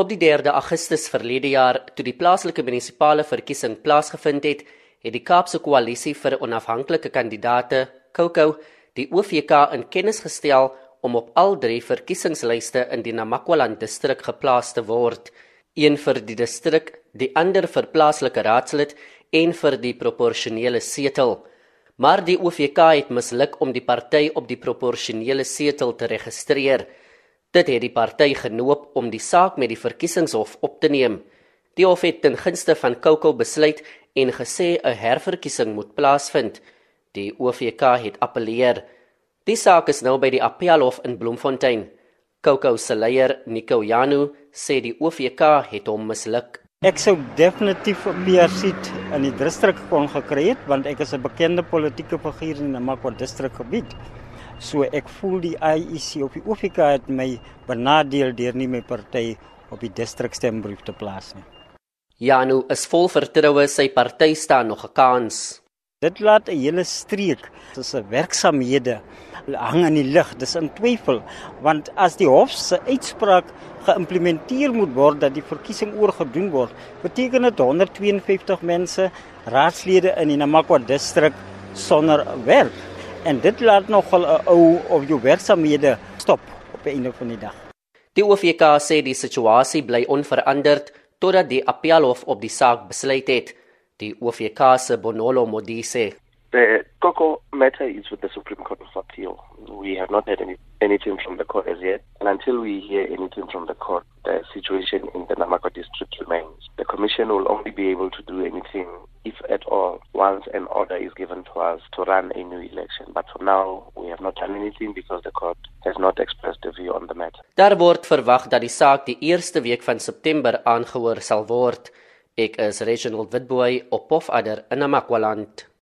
Op die 3de Augustus verlede jaar, toe die plaaslike munisipale verkiesing plaasgevind het, het die Kaapse Koalisie vir Onafhanklike Kandidate, KOKO, die OVK in kennis gestel om op al drie verkiesingslyste in die Namakwaland distrik geplaas te word, een vir die distrik, die ander vir plaaslike raadslid en vir die proporsionele setel. Maar die OVK het misluk om die party op die proporsionele setel te registreer. Dit het die party genoop om die saak met die verkiesingshof op te neem. Die hof het ten gunste van Koko besluit en gesê 'n herverkiesing moet plaasvind. Die OVK het appeleer. Die saak is nou by die Appelhof in Bloemfontein. Koko se leier, Nico Janu, sê die OVK het hom misluk. Ek sou definitief 'n PR-seat in die distrik kon gekry het want ek is 'n bekende politieke figuur in die Namakwa distrikgebied. So ek voel die IEC op die OFK het my benadeel deur nie my party op die distrikstembrief te plaas nie. Janu is vol vertroue sy party staan nog 'n kans. Dit laat 'n hele streek se werksamehede hang in die lug. Dis in twyfel want as die hof se uitspraak geïmplementeer moet word dat die verkiesing oorgedoen word, beteken dit 152 mense raadslede in die Namakwa distrik sonder werk en dit laat nogal 'n ou of jou werksamehede stop op 'n einde van die dag. Die OFK sê die situasie bly onveranderd totdat die appelhof op die saak besluit het. Die OFK se Bonolo Modise The Coco matter is with the Supreme Court of Appeal. We have not had any, anything from the court as yet. And until we hear anything from the court, the situation in the Namako district remains. The Commission will only be able to do anything, if at all, once an order is given to us to run a new election. But for now, we have not done anything because the court has not expressed a view on the matter. Daar word verwag dat die saak die eerste week van September aangehoor sal word. Ek is Reginald Witboy op Pofadder in Namakwaland.